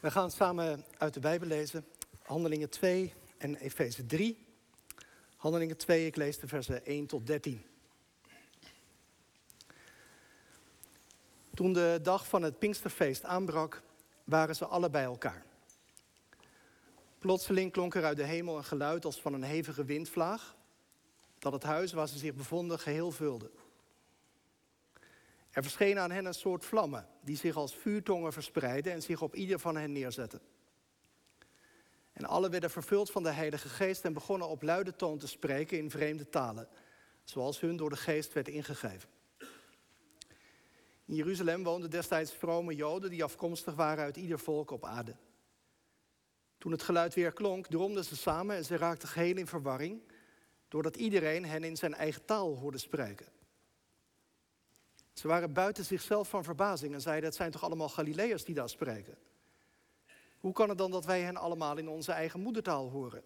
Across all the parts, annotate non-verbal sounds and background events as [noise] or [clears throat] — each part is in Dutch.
We gaan samen uit de Bijbel lezen. Handelingen 2 en Efeze 3. Handelingen 2, ik lees de versen 1 tot 13. Toen de dag van het Pinksterfeest aanbrak, waren ze alle bij elkaar. Plotseling klonk er uit de hemel een geluid als van een hevige windvlaag, dat het huis waar ze zich bevonden geheel vulde. Er verschenen aan hen een soort vlammen, die zich als vuurtongen verspreidden en zich op ieder van hen neerzetten. En alle werden vervuld van de Heilige Geest en begonnen op luide toon te spreken in vreemde talen, zoals hun door de Geest werd ingegeven. In Jeruzalem woonden destijds vrome Joden die afkomstig waren uit ieder volk op aarde. Toen het geluid weer klonk, droomden ze samen en ze raakten geheel in verwarring, doordat iedereen hen in zijn eigen taal hoorde spreken. Ze waren buiten zichzelf van verbazing en zeiden: Het zijn toch allemaal Galileërs die daar spreken? Hoe kan het dan dat wij hen allemaal in onze eigen moedertaal horen?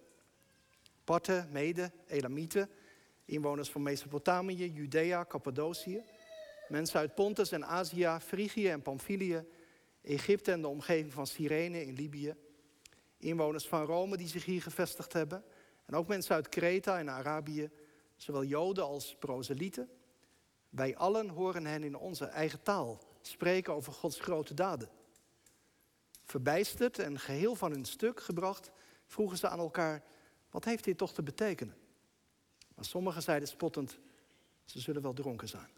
Parten, Mede, Elamieten, inwoners van Mesopotamië, Judea, Cappadocië, mensen uit Pontus en Azië, Frigië en Pamphylië, Egypte en de omgeving van Cyrene in Libië, inwoners van Rome die zich hier gevestigd hebben, en ook mensen uit Kreta en Arabië, zowel Joden als proselieten. Wij allen horen hen in onze eigen taal spreken over Gods grote daden. Verbijsterd en geheel van hun stuk gebracht, vroegen ze aan elkaar: wat heeft dit toch te betekenen? Maar sommigen zeiden spottend: ze zullen wel dronken zijn.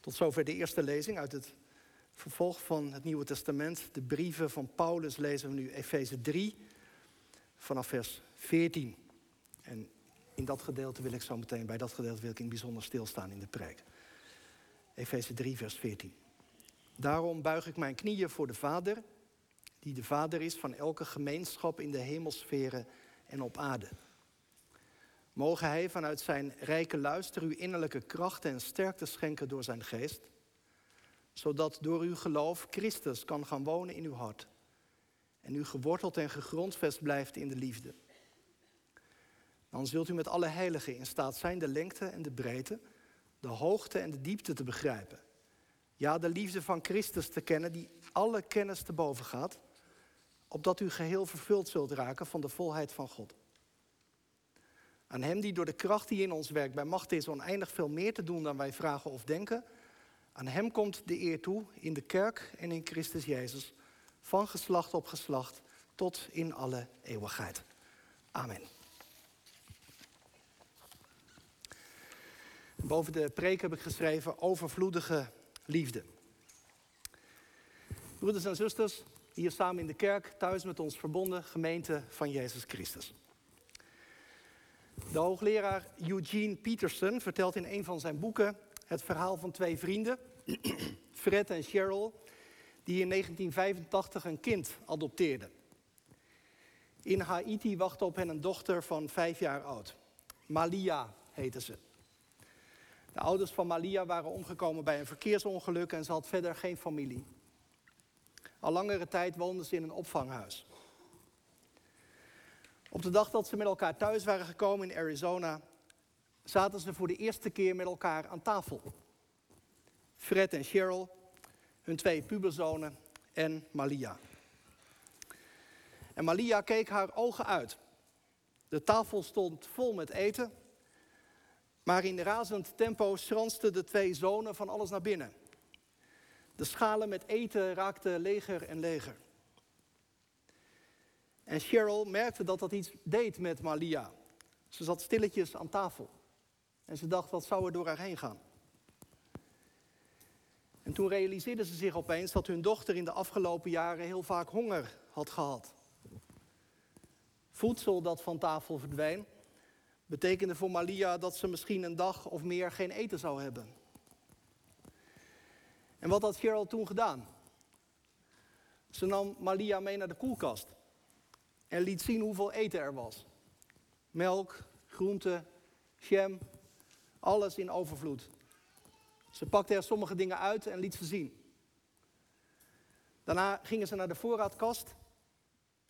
Tot zover de eerste lezing uit het vervolg van het Nieuwe Testament. De brieven van Paulus lezen we nu Efeze 3 vanaf vers 14. En in dat gedeelte wil ik zo meteen, bij dat gedeelte wil ik in bijzonder stilstaan in de preek. Efeze 3, vers 14. Daarom buig ik mijn knieën voor de Vader, die de Vader is van elke gemeenschap in de hemelsferen en op aarde. Mogen Hij vanuit zijn rijke luister uw innerlijke kracht en sterkte schenken door zijn geest, zodat door uw geloof Christus kan gaan wonen in uw hart en u geworteld en gegrondvest blijft in de liefde. Dan zult u met alle heiligen in staat zijn de lengte en de breedte, de hoogte en de diepte te begrijpen. Ja, de liefde van Christus te kennen die alle kennis te boven gaat, opdat u geheel vervuld zult raken van de volheid van God. Aan Hem die door de kracht die in ons werkt bij macht is oneindig veel meer te doen dan wij vragen of denken, aan Hem komt de eer toe in de kerk en in Christus Jezus, van geslacht op geslacht tot in alle eeuwigheid. Amen. Boven de preek heb ik geschreven overvloedige liefde. Broeders en zusters, hier samen in de kerk, thuis met ons verbonden, gemeente van Jezus Christus. De hoogleraar Eugene Peterson vertelt in een van zijn boeken het verhaal van twee vrienden, [clears throat] Fred en Cheryl, die in 1985 een kind adopteerden. In Haiti wachtte op hen een dochter van vijf jaar oud. Malia heette ze. De ouders van Malia waren omgekomen bij een verkeersongeluk en ze had verder geen familie. Al langere tijd woonden ze in een opvanghuis. Op de dag dat ze met elkaar thuis waren gekomen in Arizona, zaten ze voor de eerste keer met elkaar aan tafel. Fred en Cheryl, hun twee puberzonen en Malia. En Malia keek haar ogen uit. De tafel stond vol met eten maar in razend tempo schransten de twee zonen van alles naar binnen. De schalen met eten raakten leger en leger. En Cheryl merkte dat dat iets deed met Malia. Ze zat stilletjes aan tafel. En ze dacht, wat zou er door haar heen gaan? En toen realiseerde ze zich opeens dat hun dochter in de afgelopen jaren heel vaak honger had gehad. Voedsel dat van tafel verdween betekende voor Malia dat ze misschien een dag of meer geen eten zou hebben. En wat had Cheryl toen gedaan? Ze nam Malia mee naar de koelkast en liet zien hoeveel eten er was. Melk, groenten, jam, alles in overvloed. Ze pakte er sommige dingen uit en liet ze zien. Daarna gingen ze naar de voorraadkast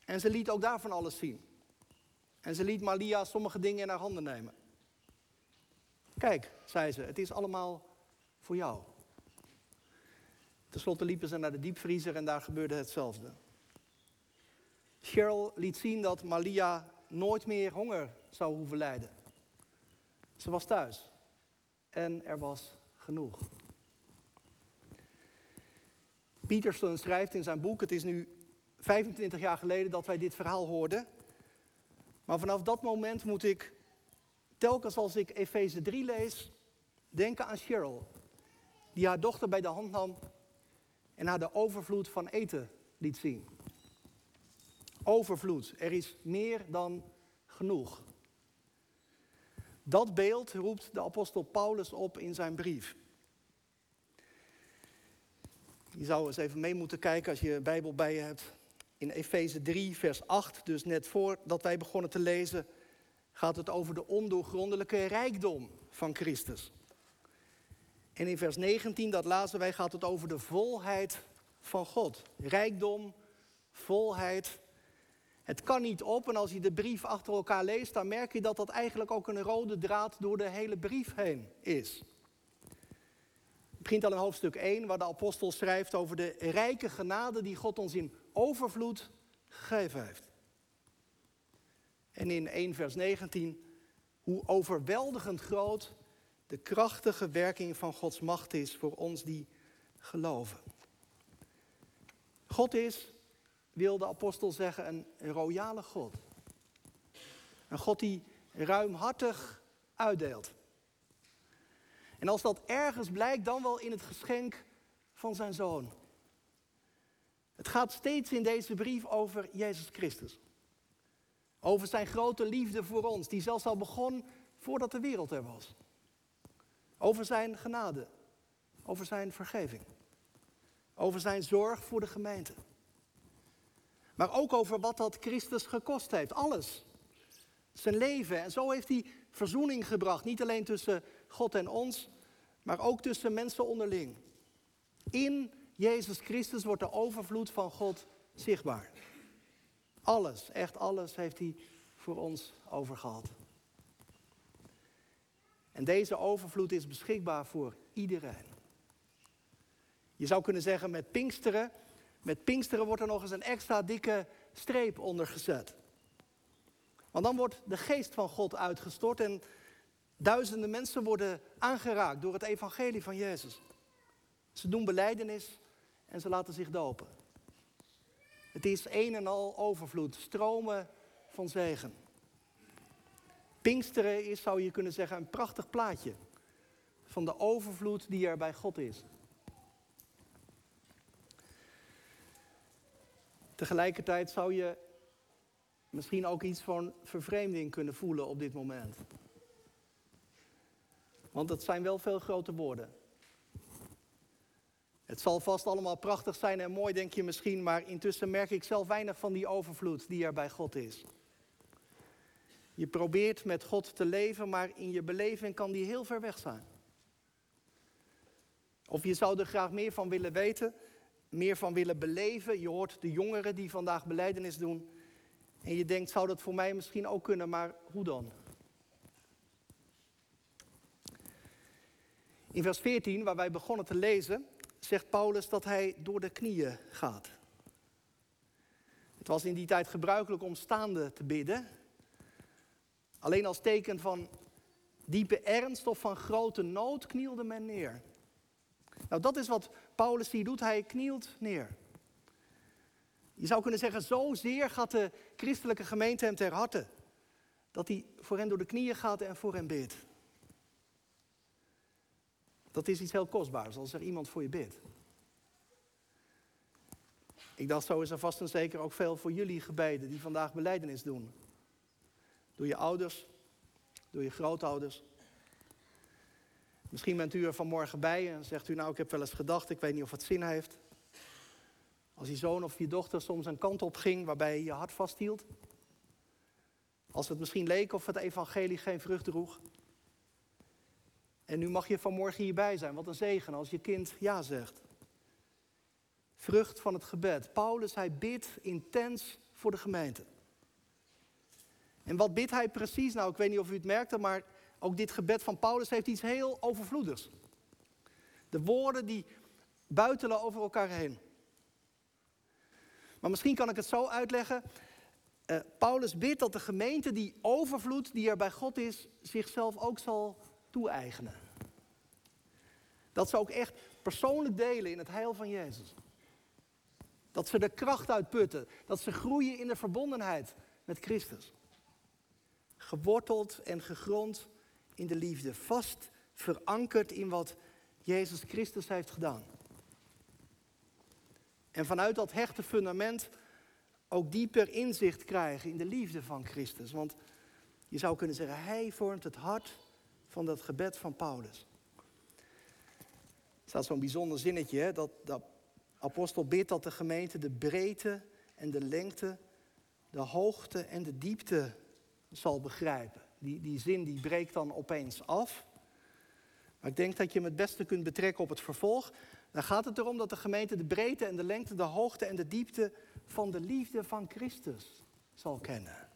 en ze liet ook daarvan alles zien. En ze liet Malia sommige dingen in haar handen nemen. Kijk, zei ze, het is allemaal voor jou. Ten slotte liepen ze naar de diepvriezer en daar gebeurde hetzelfde. Cheryl liet zien dat Malia nooit meer honger zou hoeven lijden. Ze was thuis en er was genoeg. Peterson schrijft in zijn boek, het is nu 25 jaar geleden dat wij dit verhaal hoorden. Maar vanaf dat moment moet ik, telkens als ik Efeze 3 lees, denken aan Cheryl. Die haar dochter bij de hand nam en haar de overvloed van eten liet zien. Overvloed, er is meer dan genoeg. Dat beeld roept de apostel Paulus op in zijn brief. Je zou eens even mee moeten kijken als je een Bijbel bij je hebt. In Efeze 3, vers 8, dus net voordat wij begonnen te lezen, gaat het over de ondoorgrondelijke rijkdom van Christus. En in vers 19, dat lazen wij, gaat het over de volheid van God. Rijkdom, volheid. Het kan niet op en als je de brief achter elkaar leest, dan merk je dat dat eigenlijk ook een rode draad door de hele brief heen is. Het begint al in hoofdstuk 1, waar de apostel schrijft over de rijke genade die God ons in overvloed gegeven heeft. En in 1 vers 19, hoe overweldigend groot de krachtige werking van Gods macht is voor ons die geloven. God is, wil de apostel zeggen, een royale God. Een God die ruimhartig uitdeelt. En als dat ergens blijkt, dan wel in het geschenk van zijn zoon. Het gaat steeds in deze brief over Jezus Christus. Over zijn grote liefde voor ons, die zelfs al begon voordat de wereld er was. Over zijn genade, over zijn vergeving, over zijn zorg voor de gemeente. Maar ook over wat dat Christus gekost heeft, alles. Zijn leven. En zo heeft hij verzoening gebracht, niet alleen tussen God en ons, maar ook tussen mensen onderling. In Jezus Christus wordt de overvloed van God zichtbaar. Alles, echt alles heeft hij voor ons overgehad. En deze overvloed is beschikbaar voor iedereen. Je zou kunnen zeggen met Pinksteren, met Pinksteren wordt er nog eens een extra dikke streep onder gezet. Want dan wordt de geest van God uitgestort en duizenden mensen worden aangeraakt door het evangelie van Jezus. Ze doen beleidenis en ze laten zich dopen. Het is een en al overvloed, stromen van zegen. Pinksteren is, zou je kunnen zeggen, een prachtig plaatje van de overvloed die er bij God is. Tegelijkertijd zou je misschien ook iets van vervreemding kunnen voelen op dit moment. Want het zijn wel veel grote woorden. Het zal vast allemaal prachtig zijn en mooi, denk je misschien, maar intussen merk ik zelf weinig van die overvloed die er bij God is. Je probeert met God te leven, maar in je beleving kan die heel ver weg zijn. Of je zou er graag meer van willen weten, meer van willen beleven. Je hoort de jongeren die vandaag beleidenis doen. En je denkt, zou dat voor mij misschien ook kunnen, maar hoe dan? In vers 14, waar wij begonnen te lezen, zegt Paulus dat hij door de knieën gaat. Het was in die tijd gebruikelijk om staande te bidden. Alleen als teken van diepe ernst of van grote nood knielde men neer. Nou, dat is wat Paulus hier doet. Hij knielt neer. Je zou kunnen zeggen, zozeer gaat de christelijke gemeente hem ter harte. Dat hij voor hen door de knieën gaat en voor hen bidt. Dat is iets heel kostbaars als er iemand voor je bidt. Ik dacht, zo is er vast en zeker ook veel voor jullie gebeden die vandaag beleidenis doen. Door je ouders, door je grootouders. Misschien bent u er vanmorgen bij en zegt u, nou ik heb wel eens gedacht, ik weet niet of het zin heeft. Als je zoon of je dochter soms een kant op ging waarbij je je hart vasthield. Als het misschien leek of het evangelie geen vrucht droeg. En nu mag je vanmorgen hierbij zijn. Wat een zegen als je kind ja zegt. Vrucht van het gebed. Paulus, hij bidt intens voor de gemeente. En wat bidt hij precies? Nou, ik weet niet of u het merkte, maar ook dit gebed van Paulus heeft iets heel overvloedigs. De woorden die buitelen over elkaar heen. Maar misschien kan ik het zo uitleggen. Uh, Paulus bidt dat de gemeente die overvloed die er bij God is, zichzelf ook zal toe-eigenen. Dat ze ook echt persoonlijk delen in het heil van Jezus. Dat ze de kracht uitputten. Dat ze groeien in de verbondenheid met Christus. Geworteld en gegrond in de liefde. Vast verankerd in wat Jezus Christus heeft gedaan. En vanuit dat hechte fundament ook dieper inzicht krijgen in de liefde van Christus. Want je zou kunnen zeggen, hij vormt het hart van dat gebed van Paulus. Er staat zo'n bijzonder zinnetje, hè, dat, dat apostel bidt dat de gemeente de breedte en de lengte, de hoogte en de diepte zal begrijpen. Die, die zin die breekt dan opeens af. Maar ik denk dat je hem het beste kunt betrekken op het vervolg. Dan gaat het erom dat de gemeente de breedte en de lengte, de hoogte en de diepte van de liefde van Christus zal kennen.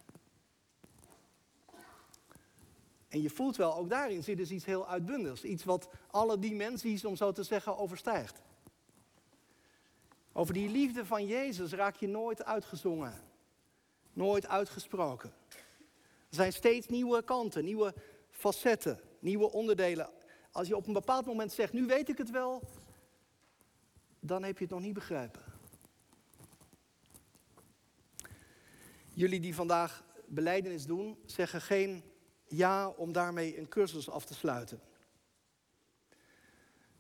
En je voelt wel, ook daarin zit dus iets heel uitbundigs. Iets wat alle dimensies, om zo te zeggen, overstijgt. Over die liefde van Jezus raak je nooit uitgezongen. Nooit uitgesproken. Er zijn steeds nieuwe kanten, nieuwe facetten, nieuwe onderdelen. Als je op een bepaald moment zegt, nu weet ik het wel, dan heb je het nog niet begrepen. Jullie die vandaag beleidenis doen, zeggen geen ja om daarmee een cursus af te sluiten.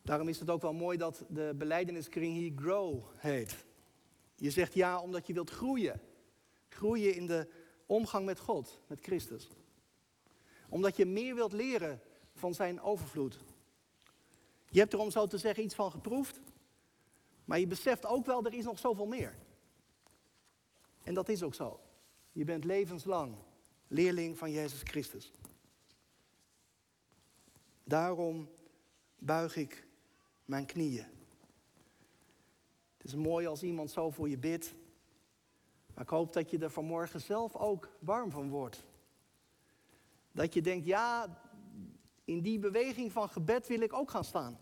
Daarom is het ook wel mooi dat de beleideniskring hier Grow heet. Je zegt ja omdat je wilt groeien. Groeien in de omgang met God, met Christus. Omdat je meer wilt leren van zijn overvloed. Je hebt er om zo te zeggen iets van geproefd. Maar je beseft ook wel, er is nog zoveel meer. En dat is ook zo. Je bent levenslang leerling van Jezus Christus. Daarom buig ik mijn knieën. Het is mooi als iemand zo voor je bidt. Maar ik hoop dat je er vanmorgen zelf ook warm van wordt. Dat je denkt, ja, in die beweging van gebed wil ik ook gaan staan.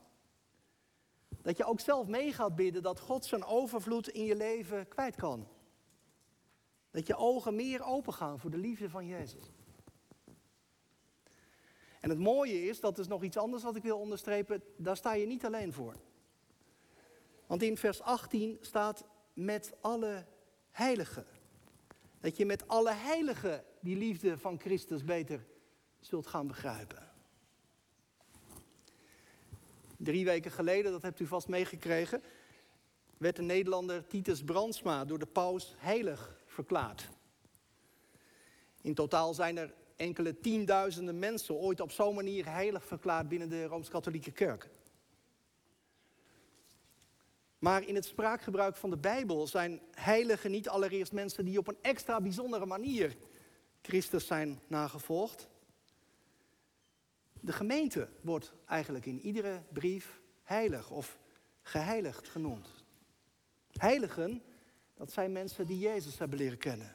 Dat je ook zelf mee gaat bidden dat God zijn overvloed in je leven kwijt kan. Dat je ogen meer open gaan voor de liefde van Jezus. En het mooie is, dat is nog iets anders wat ik wil onderstrepen, daar sta je niet alleen voor. Want in vers 18 staat met alle heiligen. Dat je met alle heiligen die liefde van Christus beter zult gaan begrijpen. Drie weken geleden, dat hebt u vast meegekregen, werd de Nederlander Titus Brandsma door de paus heilig verklaard. In totaal zijn er enkele tienduizenden mensen ooit op zo'n manier heilig verklaard binnen de Rooms-Katholieke Kerk. Maar in het spraakgebruik van de Bijbel zijn heiligen niet allereerst mensen die op een extra bijzondere manier Christus zijn nagevolgd. De gemeente wordt eigenlijk in iedere brief heilig of geheiligd genoemd. Heiligen, dat zijn mensen die Jezus hebben leren kennen.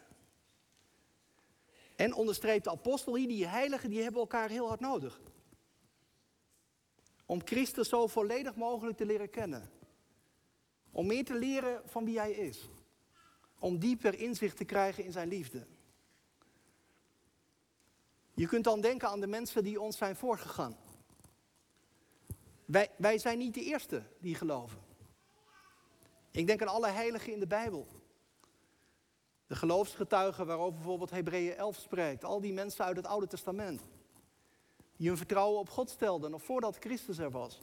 En onderstreept de apostel hier, die heiligen, die hebben elkaar heel hard nodig. Om Christus zo volledig mogelijk te leren kennen. Om meer te leren van wie hij is. Om dieper inzicht te krijgen in zijn liefde. Je kunt dan denken aan de mensen die ons zijn voorgegaan. Wij, wij zijn niet de eerste die geloven. Ik denk aan alle heiligen in de Bijbel. De geloofsgetuigen waarover bijvoorbeeld Hebreeën 11 spreekt. Al die mensen uit het Oude Testament. Die hun vertrouwen op God stelden, nog voordat Christus er was.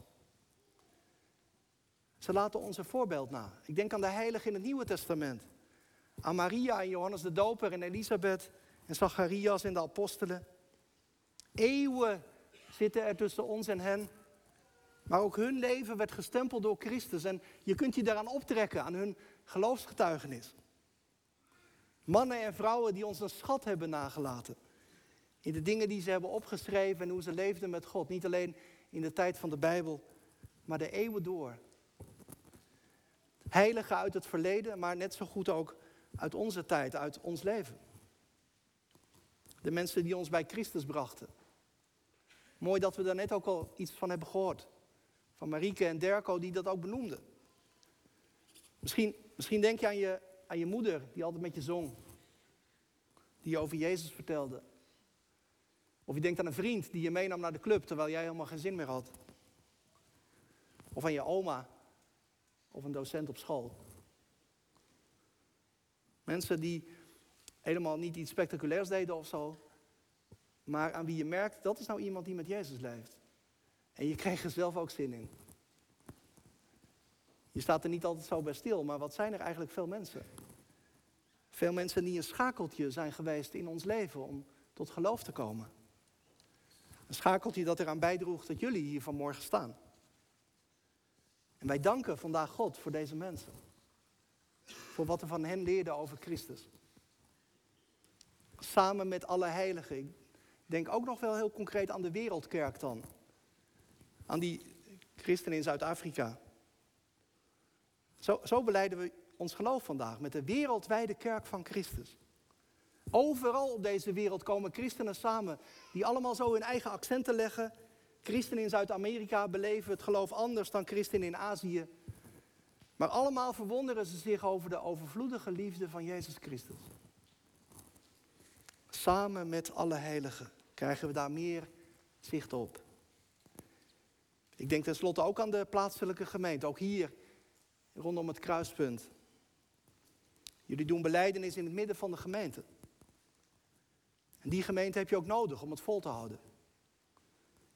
Ze laten ons een voorbeeld na. Ik denk aan de heiligen in het Nieuwe Testament. Aan Maria en Johannes de Doper en Elisabeth en Zacharias en de apostelen. Eeuwen zitten er tussen ons en hen. Maar ook hun leven werd gestempeld door Christus. En je kunt je daaraan optrekken, aan hun geloofsgetuigenis. Mannen en vrouwen die ons een schat hebben nagelaten. In de dingen die ze hebben opgeschreven en hoe ze leefden met God. Niet alleen in de tijd van de Bijbel, maar de eeuwen door. Heiligen uit het verleden, maar net zo goed ook uit onze tijd, uit ons leven. De mensen die ons bij Christus brachten. Mooi dat we daar net ook al iets van hebben gehoord. Van Marieke en Derko die dat ook benoemden. Misschien, misschien denk je aan, je aan je moeder die altijd met je zong. Die je over Jezus vertelde. Of je denkt aan een vriend die je meenam naar de club terwijl jij helemaal geen zin meer had. Of aan je oma. Of een docent op school. Mensen die helemaal niet iets spectaculairs deden of zo. Maar aan wie je merkt, dat is nou iemand die met Jezus leeft. En je kreeg er zelf ook zin in. Je staat er niet altijd zo bij stil, maar wat zijn er eigenlijk veel mensen? Veel mensen die een schakeltje zijn geweest in ons leven om tot geloof te komen. Een schakeltje dat eraan bijdroeg dat jullie hier vanmorgen staan. En wij danken vandaag God voor deze mensen. Voor wat we van hen leerden over Christus. Samen met alle heiligen. Ik denk ook nog wel heel concreet aan de wereldkerk dan. Aan die christenen in Zuid-Afrika. Zo, zo beleiden we ons geloof vandaag met de wereldwijde kerk van Christus. Overal op deze wereld komen christenen samen die allemaal zo hun eigen accenten leggen. Christenen in Zuid-Amerika beleven het geloof anders dan christenen in Azië. Maar allemaal verwonderen ze zich over de overvloedige liefde van Jezus Christus. Samen met alle heiligen krijgen we daar meer zicht op. Ik denk tenslotte ook aan de plaatselijke gemeente, ook hier rondom het kruispunt. Jullie doen beleidenis in het midden van de gemeente. En die gemeente heb je ook nodig om het vol te houden.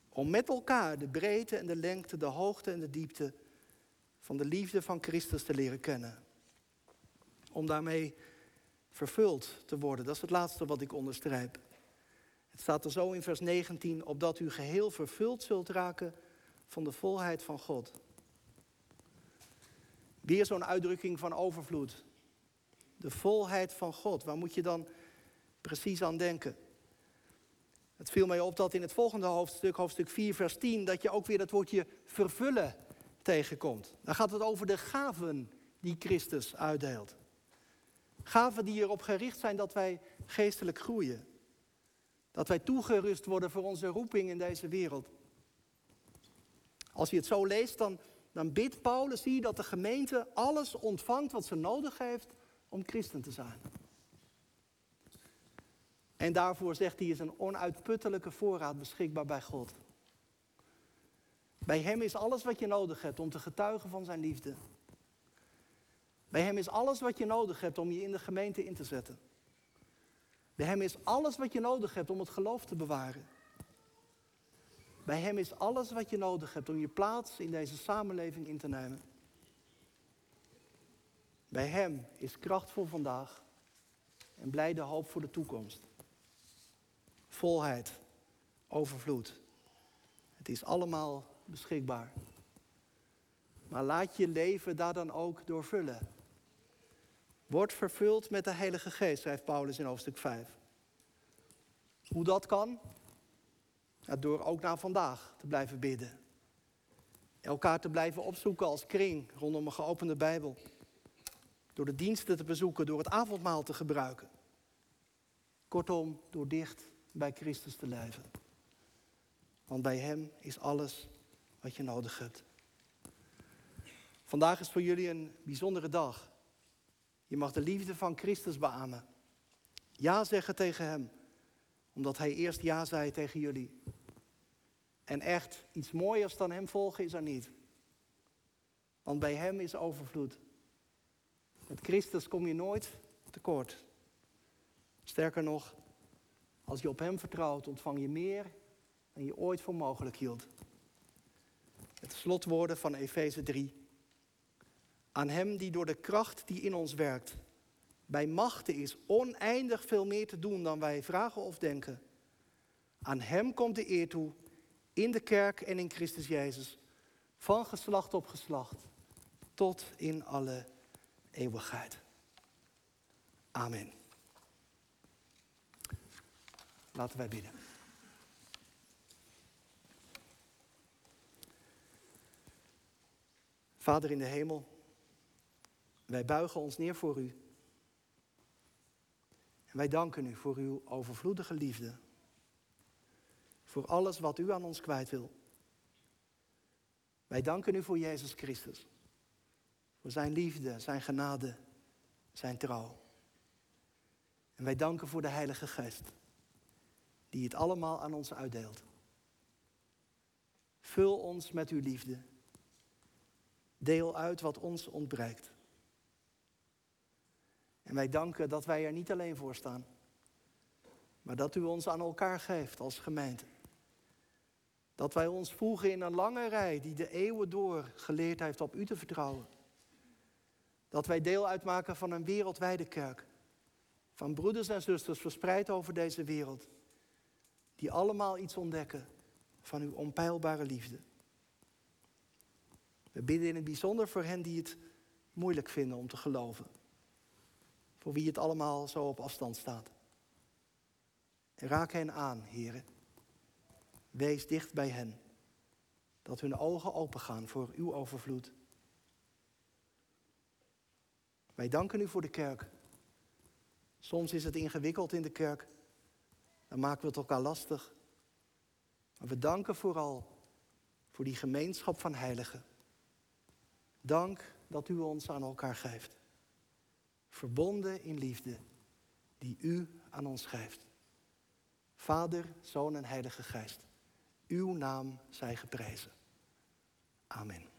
Om met elkaar de breedte en de lengte, de hoogte en de diepte van de liefde van Christus te leren kennen. Om daarmee vervuld te worden. Dat is het laatste wat ik onderstreep. Het staat er zo in vers 19, opdat u geheel vervuld zult raken van de volheid van God. Weer zo'n uitdrukking van overvloed. De volheid van God. Waar moet je dan precies aan denken? Het viel mij op dat in het volgende hoofdstuk, hoofdstuk 4, vers 10, dat je ook weer dat woordje vervullen tegenkomt. Dan gaat het over de gaven die Christus uitdeelt. Gaven die erop gericht zijn dat wij geestelijk groeien. Dat wij toegerust worden voor onze roeping in deze wereld. Als je het zo leest, dan, dan bidt Paulus hier dat de gemeente alles ontvangt wat ze nodig heeft om christen te zijn. En daarvoor zegt hij is een onuitputtelijke voorraad beschikbaar bij God. Bij Hem is alles wat je nodig hebt om te getuigen van Zijn liefde. Bij Hem is alles wat je nodig hebt om je in de gemeente in te zetten. Bij Hem is alles wat je nodig hebt om het geloof te bewaren. Bij Hem is alles wat je nodig hebt om je plaats in deze samenleving in te nemen. Bij Hem is kracht voor vandaag en blijde hoop voor de toekomst. Volheid, overvloed. Het is allemaal beschikbaar. Maar laat je leven daar dan ook door vullen. Word vervuld met de Heilige Geest, schrijft Paulus in hoofdstuk 5. Hoe dat kan? Door ook naar vandaag te blijven bidden. Elkaar te blijven opzoeken als kring rondom een geopende Bijbel. Door de diensten te bezoeken, door het avondmaal te gebruiken. Kortom, door dicht bij Christus te leven. Want bij Hem is alles wat je nodig hebt. Vandaag is voor jullie een bijzondere dag. Je mag de liefde van Christus beamen. Ja zeggen tegen Hem, omdat Hij eerst ja zei tegen jullie. En echt, iets mooiers dan Hem volgen is er niet. Want bij Hem is overvloed. Met Christus kom je nooit tekort. Sterker nog, als je op Hem vertrouwt, ontvang je meer dan je ooit voor mogelijk hield. Het slotwoorden van Efeze 3. Aan Hem die door de kracht die in ons werkt, bij machten is oneindig veel meer te doen dan wij vragen of denken. Aan Hem komt de eer toe in de kerk en in Christus Jezus, van geslacht op geslacht, tot in alle eeuwigheid. Amen. Laten wij bidden. Vader in de hemel, wij buigen ons neer voor u. En wij danken u voor uw overvloedige liefde. Voor alles wat u aan ons kwijt wil. Wij danken u voor Jezus Christus voor zijn liefde, zijn genade, zijn trouw. En wij danken voor de Heilige Geest, die het allemaal aan ons uitdeelt. Vul ons met uw liefde. Deel uit wat ons ontbreekt. En wij danken dat wij er niet alleen voor staan, maar dat u ons aan elkaar geeft als gemeente. Dat wij ons voegen in een lange rij die de eeuwen door geleerd heeft op u te vertrouwen. Dat wij deel uitmaken van een wereldwijde kerk. Van broeders en zusters verspreid over deze wereld. Die allemaal iets ontdekken van uw onpeilbare liefde. We bidden in het bijzonder voor hen die het moeilijk vinden om te geloven. Voor wie het allemaal zo op afstand staat. Raak hen aan, heren. Wees dicht bij hen. Dat hun ogen opengaan voor uw overvloed. Wij danken u voor de kerk. Soms is het ingewikkeld in de kerk. Dan maken we het elkaar lastig. Maar we danken vooral voor die gemeenschap van heiligen. Dank dat u ons aan elkaar geeft. Verbonden in liefde die u aan ons geeft. Vader, Zoon en Heilige Geest. Uw naam zij geprezen. Amen.